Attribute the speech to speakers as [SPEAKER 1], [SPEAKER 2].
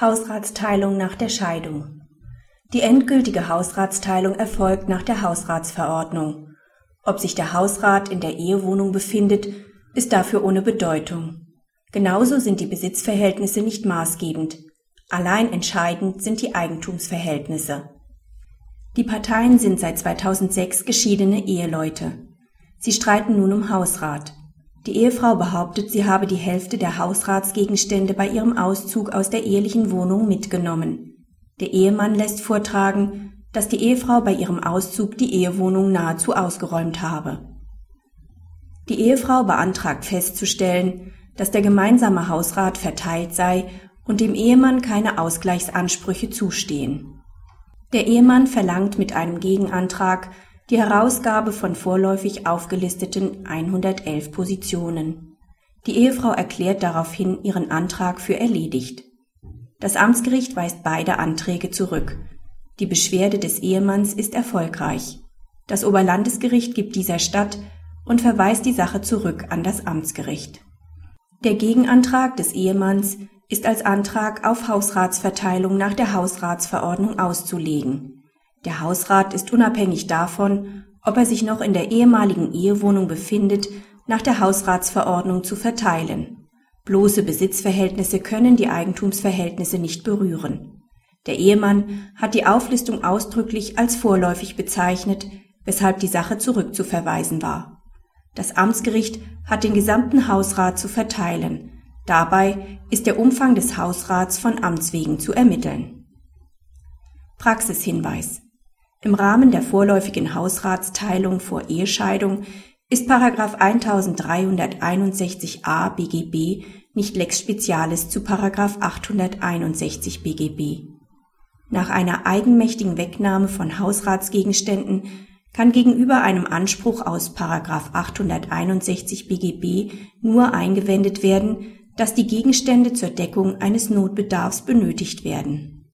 [SPEAKER 1] Hausratsteilung nach der Scheidung Die endgültige Hausratsteilung erfolgt nach der Hausratsverordnung. Ob sich der Hausrat in der Ehewohnung befindet, ist dafür ohne Bedeutung. Genauso sind die Besitzverhältnisse nicht maßgebend. Allein entscheidend sind die Eigentumsverhältnisse. Die Parteien sind seit 2006 geschiedene Eheleute. Sie streiten nun um Hausrat. Die Ehefrau behauptet, sie habe die Hälfte der Hausratsgegenstände bei ihrem Auszug aus der ehelichen Wohnung mitgenommen. Der Ehemann lässt vortragen, dass die Ehefrau bei ihrem Auszug die Ehewohnung nahezu ausgeräumt habe. Die Ehefrau beantragt festzustellen, dass der gemeinsame Hausrat verteilt sei und dem Ehemann keine Ausgleichsansprüche zustehen. Der Ehemann verlangt mit einem Gegenantrag die Herausgabe von vorläufig aufgelisteten 111 Positionen. Die Ehefrau erklärt daraufhin ihren Antrag für erledigt. Das Amtsgericht weist beide Anträge zurück. Die Beschwerde des Ehemanns ist erfolgreich. Das Oberlandesgericht gibt dieser statt und verweist die Sache zurück an das Amtsgericht. Der Gegenantrag des Ehemanns ist als Antrag auf Hausratsverteilung nach der Hausratsverordnung auszulegen. Der Hausrat ist unabhängig davon, ob er sich noch in der ehemaligen Ehewohnung befindet, nach der Hausratsverordnung zu verteilen. Bloße Besitzverhältnisse können die Eigentumsverhältnisse nicht berühren. Der Ehemann hat die Auflistung ausdrücklich als vorläufig bezeichnet, weshalb die Sache zurückzuverweisen war. Das Amtsgericht hat den gesamten Hausrat zu verteilen. Dabei ist der Umfang des Hausrats von Amts wegen zu ermitteln. Praxishinweis im Rahmen der vorläufigen Hausratsteilung vor Ehescheidung ist § 1361a BGB nicht lex specialis zu § 861 BGB. Nach einer eigenmächtigen Wegnahme von Hausratsgegenständen kann gegenüber einem Anspruch aus § 861 BGB nur eingewendet werden, dass die Gegenstände zur Deckung eines Notbedarfs benötigt werden